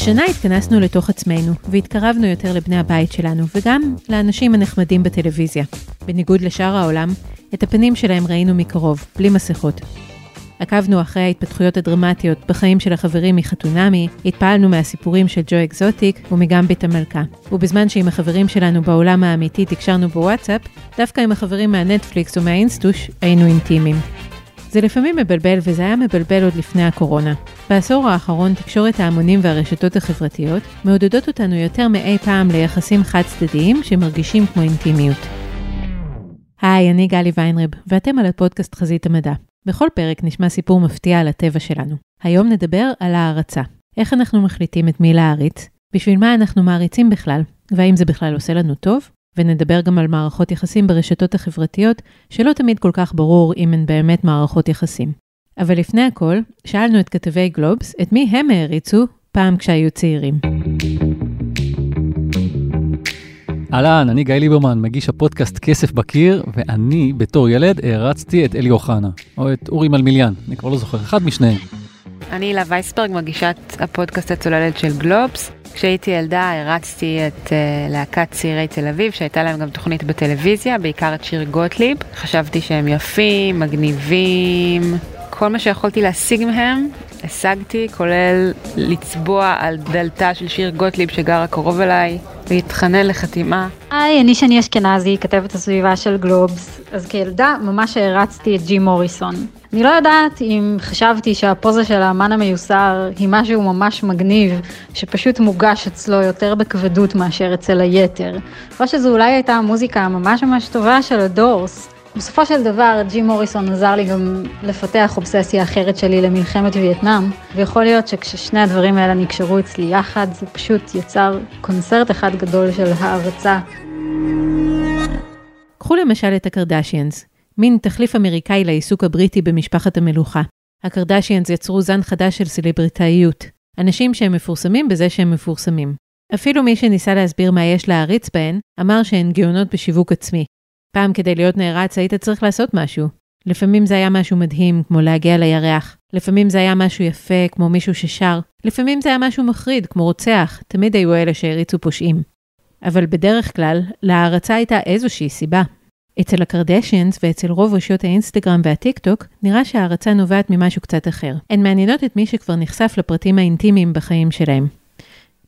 השנה התכנסנו לתוך עצמנו, והתקרבנו יותר לבני הבית שלנו, וגם לאנשים הנחמדים בטלוויזיה. בניגוד לשאר העולם, את הפנים שלהם ראינו מקרוב, בלי מסכות. עקבנו אחרי ההתפתחויות הדרמטיות בחיים של החברים מחתונמי, התפעלנו מהסיפורים של ג'ו אקזוטיק ומגמביט המלכה. ובזמן שעם החברים שלנו בעולם האמיתי תקשרנו בוואטסאפ, דווקא עם החברים מהנטפליקס ומהאינסטוש היינו אינטימיים. זה לפעמים מבלבל, וזה היה מבלבל עוד לפני הקורונה. בעשור האחרון תקשורת ההמונים והרשתות החברתיות מעודדות אותנו יותר מאי פעם ליחסים חד צדדיים שמרגישים כמו אינטימיות. היי, אני גלי ויינרב, ואתם על הפודקאסט חזית המדע. בכל פרק נשמע סיפור מפתיע על הטבע שלנו. היום נדבר על הערצה. איך אנחנו מחליטים את מי להעריץ, בשביל מה אנחנו מעריצים בכלל, והאם זה בכלל עושה לנו טוב, ונדבר גם על מערכות יחסים ברשתות החברתיות, שלא תמיד כל כך ברור אם הן באמת מערכות יחסים. אבל לפני הכל, שאלנו את כתבי גלובס את מי הם העריצו פעם כשהיו צעירים. אהלן, אני גיא ליברמן, מגיש הפודקאסט כסף בקיר, ואני, בתור ילד, הערצתי את אלי אוחנה, או את אורי מלמיליאן, אני כבר לא זוכר, אחד משניהם. אני הילה וייסברג, מגישת הפודקאסט הצוללת של גלובס. כשהייתי ילדה הרצתי את uh, להקת צעירי תל אביב, שהייתה להם גם תוכנית בטלוויזיה, בעיקר את שיר גוטליב. חשבתי שהם יפים, מגניבים, כל מה שיכולתי להשיג מהם, השגתי, כולל לצבוע על דלתה של שיר גוטליב שגרה קרוב אליי, להתחנן לחתימה. היי, אני שני אשכנזי, כתבת הסביבה של גלובס. אז כילדה ממש הערצתי את ג'י מוריסון. אני לא יודעת אם חשבתי שהפוזה של האמן המיוסר היא משהו ממש מגניב, שפשוט מוגש אצלו יותר בכבדות מאשר אצל היתר. או שזו אולי הייתה המוזיקה הממש ממש טובה של הדורס. בסופו של דבר, ג'י מוריסון עזר לי גם לפתח אובססיה אחרת שלי למלחמת וייטנאם, ויכול להיות שכששני הדברים האלה נקשרו אצלי יחד, זה פשוט יצר קונצרט אחד גדול של הערצה. קחו למשל את הקרדשיאנס, מין תחליף אמריקאי לעיסוק הבריטי במשפחת המלוכה. הקרדשיאנס יצרו זן חדש של סלבריטאיות, אנשים שהם מפורסמים בזה שהם מפורסמים. אפילו מי שניסה להסביר מה יש להעריץ בהן, אמר שהן גאונות בשיווק עצמי, פעם כדי להיות נערץ היית צריך לעשות משהו. לפעמים זה היה משהו מדהים, כמו להגיע לירח. לפעמים זה היה משהו יפה, כמו מישהו ששר. לפעמים זה היה משהו מחריד, כמו רוצח. תמיד היו אלה שהריצו פושעים. אבל בדרך כלל, להערצה הייתה איזושהי סיבה. אצל הקרדשיאנס ואצל רוב רשויות האינסטגרם והטיק טוק, נראה שההערצה נובעת ממשהו קצת אחר. הן מעניינות את מי שכבר נחשף לפרטים האינטימיים בחיים שלהם.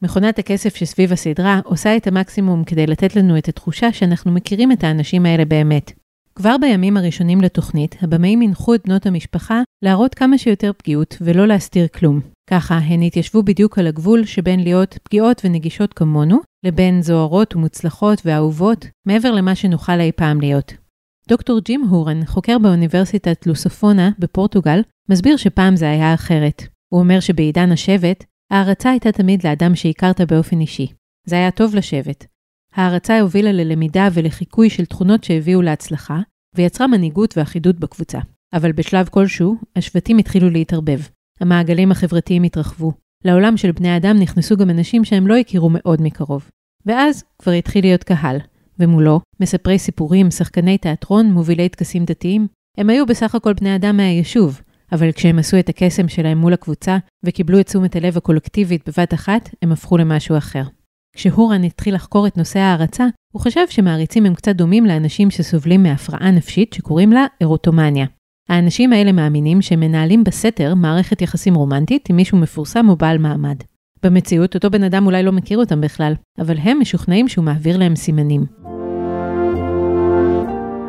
מכונת הכסף שסביב הסדרה עושה את המקסימום כדי לתת לנו את התחושה שאנחנו מכירים את האנשים האלה באמת. כבר בימים הראשונים לתוכנית, הבמאים הנחו את בנות המשפחה להראות כמה שיותר פגיעות ולא להסתיר כלום. ככה, הן התיישבו בדיוק על הגבול שבין להיות פגיעות ונגישות כמונו, לבין זוהרות ומוצלחות ואהובות, מעבר למה שנוכל אי פעם להיות. דוקטור ג'ים הורן, חוקר באוניברסיטת לוסופונה בפורטוגל, מסביר שפעם זה היה אחרת. הוא אומר שבעידן השבט, הערצה הייתה תמיד לאדם שהכרת באופן אישי. זה היה טוב לשבט. הערצה הובילה ללמידה ולחיקוי של תכונות שהביאו להצלחה, ויצרה מנהיגות ואחידות בקבוצה. אבל בשלב כלשהו, השבטים התחילו להתערבב. המעגלים החברתיים התרחבו. לעולם של בני אדם נכנסו גם אנשים שהם לא הכירו מאוד מקרוב. ואז כבר התחיל להיות קהל, ומולו, מספרי סיפורים, שחקני תיאטרון, מובילי טקסים דתיים. הם היו בסך הכל בני אדם מהיישוב, אבל כשהם עשו את הקסם שלהם מול הקבוצה וקיבלו את תשומת הלב הקולקטיבית בבת אחת, הם הפכו למשהו אחר. כשהורן התחיל לחקור את נושא ההערצה, הוא חשב שמעריצים הם קצת דומים לאנשים שסובלים מהפרעה נפשית שקוראים לה אירוטומניה. האנשים האלה מאמינים שהם מנהלים בסתר מערכת יחסים רומנטית עם מישהו מפורסם או בעל מעמד. במציאות, אותו בן אדם אולי לא מכיר אותם בכלל, אבל הם משוכנעים שהוא מעביר להם סימנים.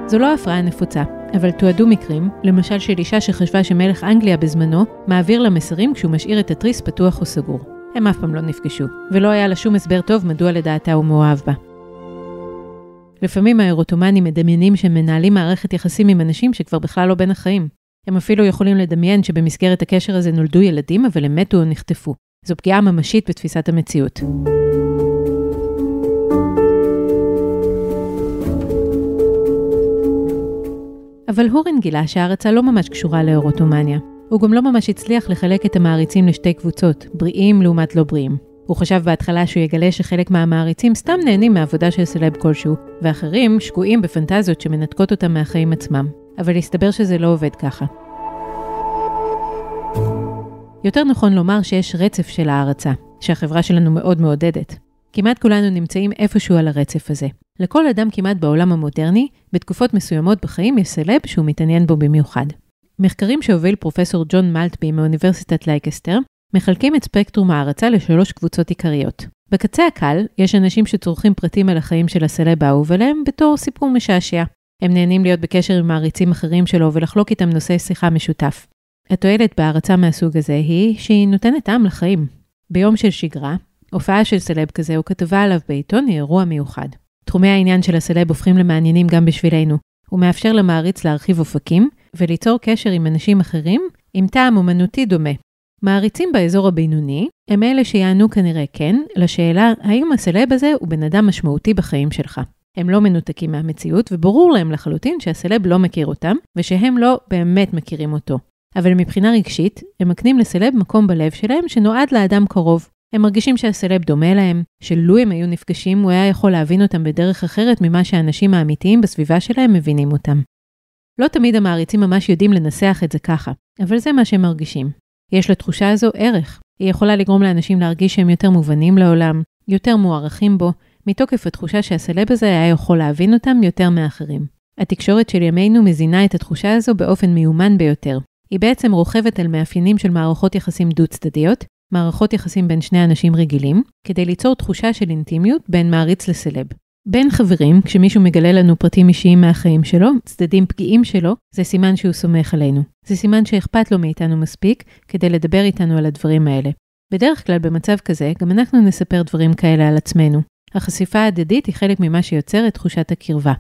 זו לא הפרעה נפוצה, אבל תועדו מקרים, למשל של אישה שחשבה שמלך אנגליה בזמנו, מעביר לה מסרים כשהוא משאיר את התריס פתוח או סגור. הם אף פעם לא נפגשו, ולא היה לה שום הסבר טוב מדוע לדעתה הוא מאוהב בה. לפעמים האירוטומנים מדמיינים שהם מנהלים מערכת יחסים עם אנשים שכבר בכלל לא בין החיים. הם אפילו יכולים לדמיין שבמסגרת הקשר הזה נולדו ילדים, אבל הם מתו או נחטפו. זו פגיעה ממשית בתפיסת המציאות. אבל הורן גילה שההרצה לא ממש קשורה לאירוטומניה. הוא גם לא ממש הצליח לחלק את המעריצים לשתי קבוצות, בריאים לעומת לא בריאים. הוא חשב בהתחלה שהוא יגלה שחלק מהמעריצים סתם נהנים מעבודה של סלב כלשהו, ואחרים שקועים בפנטזיות שמנתקות אותם מהחיים עצמם. אבל הסתבר שזה לא עובד ככה. יותר נכון לומר שיש רצף של הערצה. שהחברה שלנו מאוד מעודדת. כמעט כולנו נמצאים איפשהו על הרצף הזה. לכל אדם כמעט בעולם המודרני, בתקופות מסוימות בחיים יש סלב שהוא מתעניין בו במיוחד. מחקרים שהוביל פרופסור ג'ון מלטבי מאוניברסיטת לייקסטר, מחלקים את ספקטרום ההערצה לשלוש קבוצות עיקריות. בקצה הקל, יש אנשים שצורכים פרטים על החיים של הסלב האהוב עליהם בתור סיפור משעשע. הם נהנים להיות בקשר עם מעריצים אחרים שלו ולחלוק איתם נושא שיחה משותף. התועלת בהערצה מהסוג הזה היא שהיא נותנת טעם לחיים. ביום של שגרה, הופעה של סלב כזה או כתבה עליו בעיתון היא אירוע מיוחד. תחומי העניין של הסלב הופכים למעניינים גם בשבילנו. הוא מאפשר למעריץ להרחיב אופקים וליצור קשר עם אנשים אחרים עם טעם אומנותי דומה. מעריצים באזור הבינוני הם אלה שיענו כנראה כן לשאלה האם הסלב הזה הוא בן אדם משמעותי בחיים שלך. הם לא מנותקים מהמציאות וברור להם לחלוטין שהסלב לא מכיר אותם ושהם לא באמת מכירים אותו. אבל מבחינה רגשית, הם מקנים לסלב מקום בלב שלהם שנועד לאדם קרוב. הם מרגישים שהסלב דומה להם, שלו הם היו נפגשים, הוא היה יכול להבין אותם בדרך אחרת ממה שהאנשים האמיתיים בסביבה שלהם מבינים אותם. לא תמיד המעריצים ממש יודעים לנסח את זה ככה, אבל זה מה שהם מרגישים. יש לתחושה הזו ערך. היא יכולה לגרום לאנשים להרגיש שהם יותר מובנים לעולם, יותר מוערכים בו, מתוקף התחושה שהסלב הזה היה יכול להבין אותם יותר מאחרים. התקשורת של ימינו מזינה את התחושה הזו באופן מיומן ביותר. היא בעצם רוכבת על מאפיינים של מערכות יחסים דו-צדדיות, מערכות יחסים בין שני אנשים רגילים, כדי ליצור תחושה של אינטימיות בין מעריץ לסלב. בין חברים, כשמישהו מגלה לנו פרטים אישיים מהחיים שלו, צדדים פגיעים שלו, זה סימן שהוא סומך עלינו. זה סימן שאכפת לו מאיתנו מספיק כדי לדבר איתנו על הדברים האלה. בדרך כלל במצב כזה, גם אנחנו נספר דברים כאלה על עצמנו. החשיפה ההדדית היא חלק ממה שיוצר את תחושת הקרבה.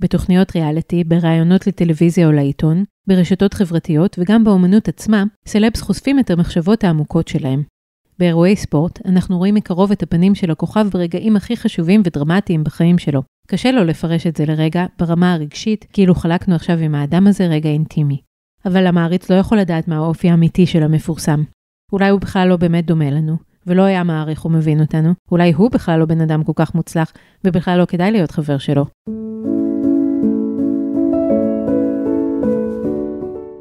בתוכניות ריאליטי, בראיונות לטלוויזיה או לעיתון, ברשתות חברתיות וגם באומנות עצמה, סלבס חושפים את המחשבות העמוקות שלהם. באירועי ספורט, אנחנו רואים מקרוב את הפנים של הכוכב ברגעים הכי חשובים ודרמטיים בחיים שלו. קשה לו לפרש את זה לרגע, ברמה הרגשית, כאילו חלקנו עכשיו עם האדם הזה רגע אינטימי. אבל המעריץ לא יכול לדעת מה האופי האמיתי של המפורסם. אולי הוא בכלל לא באמת דומה לנו, ולא היה מעריך ומבין אותנו, אולי הוא בכלל לא בן אדם כל כך מוצלח, ובכלל לא כדאי להיות חבר שלו.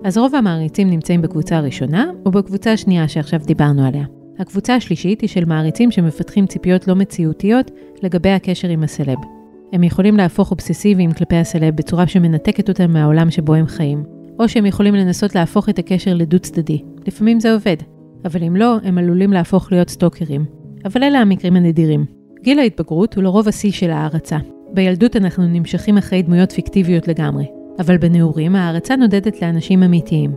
אז רוב המעריצים נמצאים בקבוצה הראשונה, או בקבוצה השנייה שעכשיו דיברנו עליה. הקבוצה השלישית היא של מעריצים שמפתחים ציפיות לא מציאותיות לגבי הקשר עם הסלב. הם יכולים להפוך אובססיביים כלפי הסלב בצורה שמנתקת אותם מהעולם שבו הם חיים, או שהם יכולים לנסות להפוך את הקשר לדו-צדדי. לפעמים זה עובד, אבל אם לא, הם עלולים להפוך להיות סטוקרים. אבל אלה המקרים הנדירים. גיל ההתבגרות הוא לרוב השיא של ההערצה. בילדות אנחנו נמשכים אחרי דמויות פיקטיביות לגמרי, אבל בנעורים ההערצה נודדת לאנשים אמיתיים.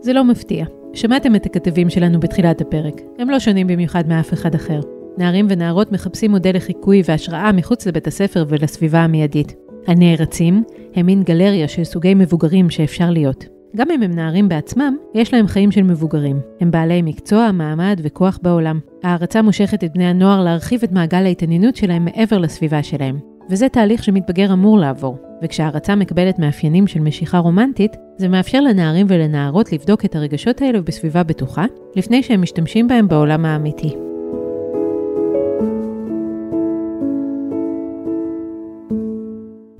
זה לא מפתיע. שמעתם את הכתבים שלנו בתחילת הפרק, הם לא שונים במיוחד מאף אחד אחר. נערים ונערות מחפשים מודל לחיקוי והשראה מחוץ לבית הספר ולסביבה המיידית. הנערצים הם מין גלריה של סוגי מבוגרים שאפשר להיות. גם אם הם נערים בעצמם, יש להם חיים של מבוגרים. הם בעלי מקצוע, מעמד וכוח בעולם. ההערצה מושכת את בני הנוער להרחיב את מעגל ההתעניינות שלהם מעבר לסביבה שלהם. וזה תהליך שמתבגר אמור לעבור. וכשההערצה מקבלת מאפיינים של משיכה רומנטית, זה מאפשר לנערים ולנערות לבדוק את הרגשות האלו בסביבה בטוחה, לפני שהם משתמשים בהם בעולם האמיתי.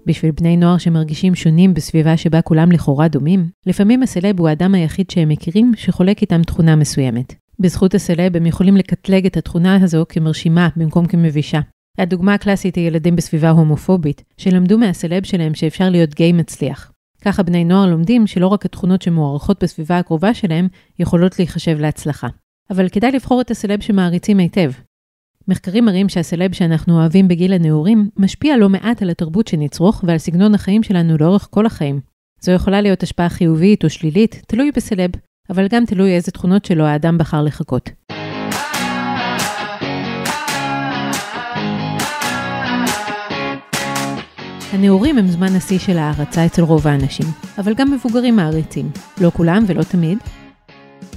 בשביל בני נוער שמרגישים שונים בסביבה שבה כולם לכאורה דומים, לפעמים הסלב הוא האדם היחיד שהם מכירים שחולק איתם תכונה מסוימת. בזכות הסלב הם יכולים לקטלג את התכונה הזו כמרשימה במקום כמבישה. הדוגמה הקלאסית היא ילדים בסביבה הומופובית, שלמדו מהסלב שלהם שאפשר להיות גיי מצליח. ככה בני נוער לומדים שלא רק התכונות שמוערכות בסביבה הקרובה שלהם יכולות להיחשב להצלחה. אבל כדאי לבחור את הסלב שמעריצים היטב. מחקרים מראים שהסלב שאנחנו אוהבים בגיל הנעורים משפיע לא מעט על התרבות שנצרוך ועל סגנון החיים שלנו לאורך כל החיים. זו יכולה להיות השפעה חיובית או שלילית, תלוי בסלב, אבל גם תלוי איזה תכונות שלו האדם בחר לחכות. הנעורים הם זמן השיא של ההערצה אצל רוב האנשים, אבל גם מבוגרים מעריצים, לא כולם ולא תמיד.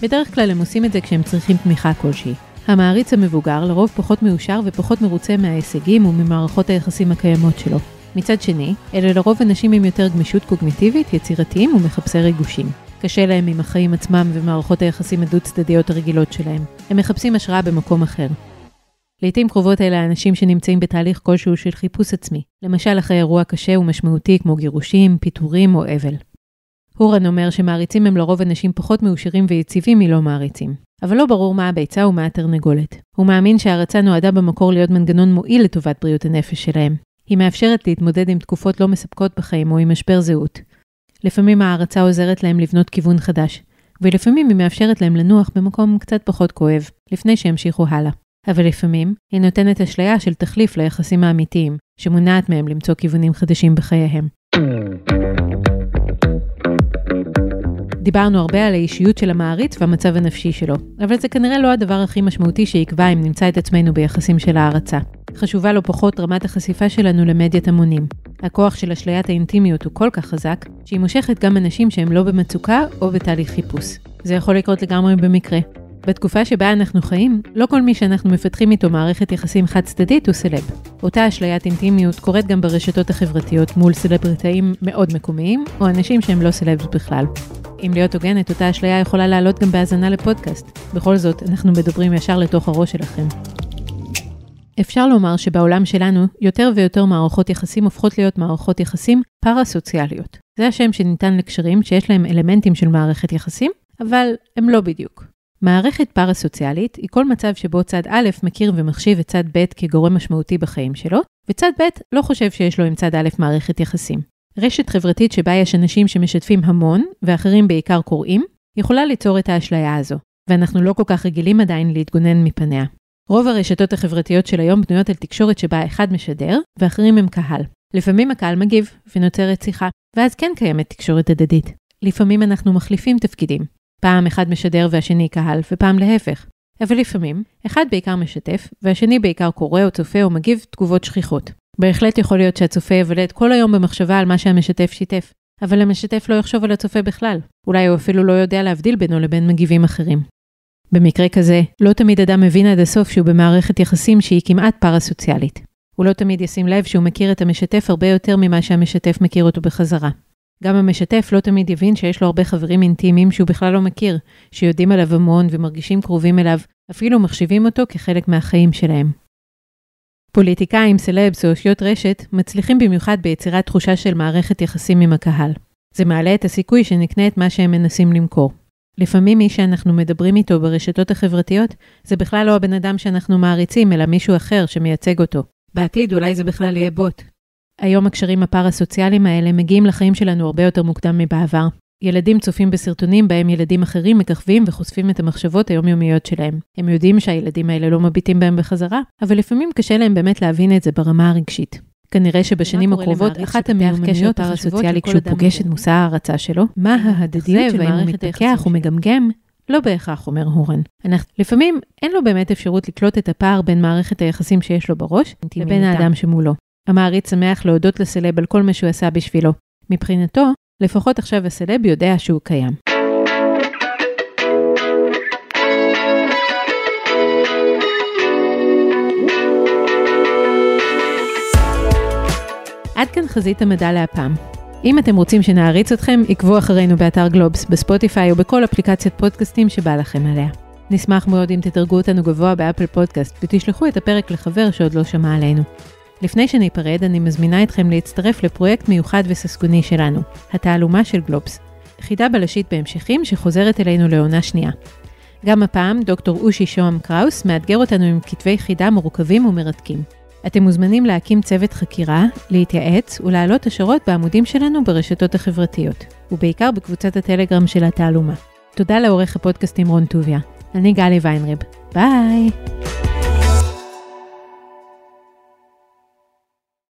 בדרך כלל הם עושים את זה כשהם צריכים תמיכה כלשהי. המעריץ המבוגר לרוב פחות מאושר ופחות מרוצה מההישגים וממערכות היחסים הקיימות שלו. מצד שני, אלה לרוב אנשים עם יותר גמישות קוגניטיבית, יצירתיים ומחפשי ריגושים. קשה להם עם החיים עצמם ומערכות היחסים הדו-צדדיות הרגילות שלהם. הם מחפשים השראה במקום אחר. לעתים קרובות אלה האנשים שנמצאים בתהליך כלשהו של חיפוש עצמי, למשל אחרי אירוע קשה ומשמעותי כמו גירושים, פיטורים או אבל. הורן אומר שמעריצים הם לרוב אנשים פחות מאושרים ויציבים מלא מעריצים. אבל לא ברור מה הביצה ומה התרנגולת. הוא מאמין שההרצה נועדה במקור להיות מנגנון מועיל לטובת בריאות הנפש שלהם. היא מאפשרת להתמודד עם תקופות לא מספקות בחיים או עם משבר זהות. לפעמים ההערצה עוזרת להם לבנות כיוון חדש, ולפעמים היא מאפשרת להם לנוח במקום קצת פחות כואב, לפני שימשיכו הלאה. אבל לפעמים היא נותנת אשליה של תחליף ליחסים האמיתיים, שמונעת מהם למצוא כיוונים חדשים בחייהם. דיברנו הרבה על האישיות של המעריץ והמצב הנפשי שלו, אבל זה כנראה לא הדבר הכי משמעותי שיקבע אם נמצא את עצמנו ביחסים של הערצה. חשובה לא פחות רמת החשיפה שלנו למדיית המונים. הכוח של אשליית האינטימיות הוא כל כך חזק, שהיא מושכת גם אנשים שהם לא במצוקה או בתהליך חיפוש. זה יכול לקרות לגמרי במקרה. בתקופה שבה אנחנו חיים, לא כל מי שאנחנו מפתחים איתו מערכת יחסים חד צדדית הוא סלב. אותה אשליית אינטימיות קורית גם ברשתות החברתיות מול סלבריטאים מאוד מקומיים, או אנשים שהם לא סלבס בכלל. אם להיות הוגנת, אותה אשליה יכולה לעלות גם בהאזנה לפודקאסט. בכל זאת, אנחנו מדברים ישר לתוך הראש שלכם. אפשר לומר שבעולם שלנו, יותר ויותר מערכות יחסים הופכות להיות מערכות יחסים פרסוציאליות. זה השם שניתן לקשרים שיש להם אלמנטים של מערכת יחסים, אבל הם לא בדיוק. מערכת פרסוציאלית היא כל מצב שבו צד א' מכיר ומחשיב את צד ב' כגורם משמעותי בחיים שלו, וצד ב' לא חושב שיש לו עם צד א' מערכת יחסים. רשת חברתית שבה יש אנשים שמשתפים המון, ואחרים בעיקר קוראים, יכולה ליצור את האשליה הזו, ואנחנו לא כל כך רגילים עדיין להתגונן מפניה. רוב הרשתות החברתיות של היום בנויות על תקשורת שבה אחד משדר, ואחרים הם קהל. לפעמים הקהל מגיב, ונוצרת שיחה, ואז כן קיימת תקשורת הדדית. לפעמים אנחנו מחליפים תפקידים. פעם אחד משדר והשני קהל, ופעם להפך. אבל לפעמים, אחד בעיקר משתף, והשני בעיקר קורא או צופה או מגיב תגובות שכיחות. בהחלט יכול להיות שהצופה יבלה את כל היום במחשבה על מה שהמשתף שיתף, אבל המשתף לא יחשוב על הצופה בכלל. אולי הוא אפילו לא יודע להבדיל בינו לבין מגיבים אחרים. במקרה כזה, לא תמיד אדם מבין עד הסוף שהוא במערכת יחסים שהיא כמעט פרסוציאלית. הוא לא תמיד ישים לב שהוא מכיר את המשתף הרבה יותר ממה שהמשתף מכיר אותו בחזרה. גם המשתף לא תמיד יבין שיש לו הרבה חברים אינטימיים שהוא בכלל לא מכיר, שיודעים עליו המון ומרגישים קרובים אליו, אפילו מחשיבים אותו כחלק מהחיים שלהם. פוליטיקאים, סלבס או אושיות רשת מצליחים במיוחד ביצירת תחושה של מערכת יחסים עם הקהל. זה מעלה את הסיכוי שנקנה את מה שהם מנסים למכור. לפעמים מי שאנחנו מדברים איתו ברשתות החברתיות, זה בכלל לא הבן אדם שאנחנו מעריצים, אלא מישהו אחר שמייצג אותו. בעתיד אולי זה בכלל יהיה בוט. היום הקשרים הפרסוציאליים האלה מגיעים לחיים שלנו הרבה יותר מוקדם מבעבר. ילדים צופים בסרטונים בהם ילדים אחרים מככבים וחושפים את המחשבות היומיומיות שלהם. הם יודעים שהילדים האלה לא מביטים בהם בחזרה, אבל לפעמים קשה להם באמת להבין את זה ברמה הרגשית. כנראה שבשנים הקרובות אחת המיומנויות הסוציאלי כשהוא פוגש את מושא ההערצה שלו, מה ההדדיות של מערכת מתפכח ומגמגם, לא בהכרח אומר הורן. אנחנו, לפעמים אין לו באמת אפשרות לקלוט את הפער בין מערכת היחסים שיש לו בראש לבין האדם שמולו. המעריץ שמח להודות לסלב על כל מה שהוא עשה בשבילו. מבחינתו, לפחות עכשיו הסלב יודע שהוא קיים. עד כאן חזית המדע להפעם. אם אתם רוצים שנעריץ אתכם, עקבו אחרינו באתר גלובס, בספוטיפיי או בכל אפליקציית פודקאסטים שבא לכם עליה. נשמח מאוד אם תדרגו אותנו גבוה באפל פודקאסט ותשלחו את הפרק לחבר שעוד לא שמע עלינו. לפני שניפרד, אני מזמינה אתכם להצטרף לפרויקט מיוחד וססגוני שלנו, התעלומה של גלובס, חידה בלשית בהמשכים שחוזרת אלינו לעונה שנייה. גם הפעם דוקטור אושי שוהם קראוס מאתגר אותנו עם כתבי חידה מורכבים ומרתקים. אתם מוזמנים להקים צוות חקירה, להתייעץ ולהעלות השערות בעמודים שלנו ברשתות החברתיות, ובעיקר בקבוצת הטלגרם של התעלומה. תודה לעורך הפודקאסטים רון טוביה. אני גלי ויינרב. ביי!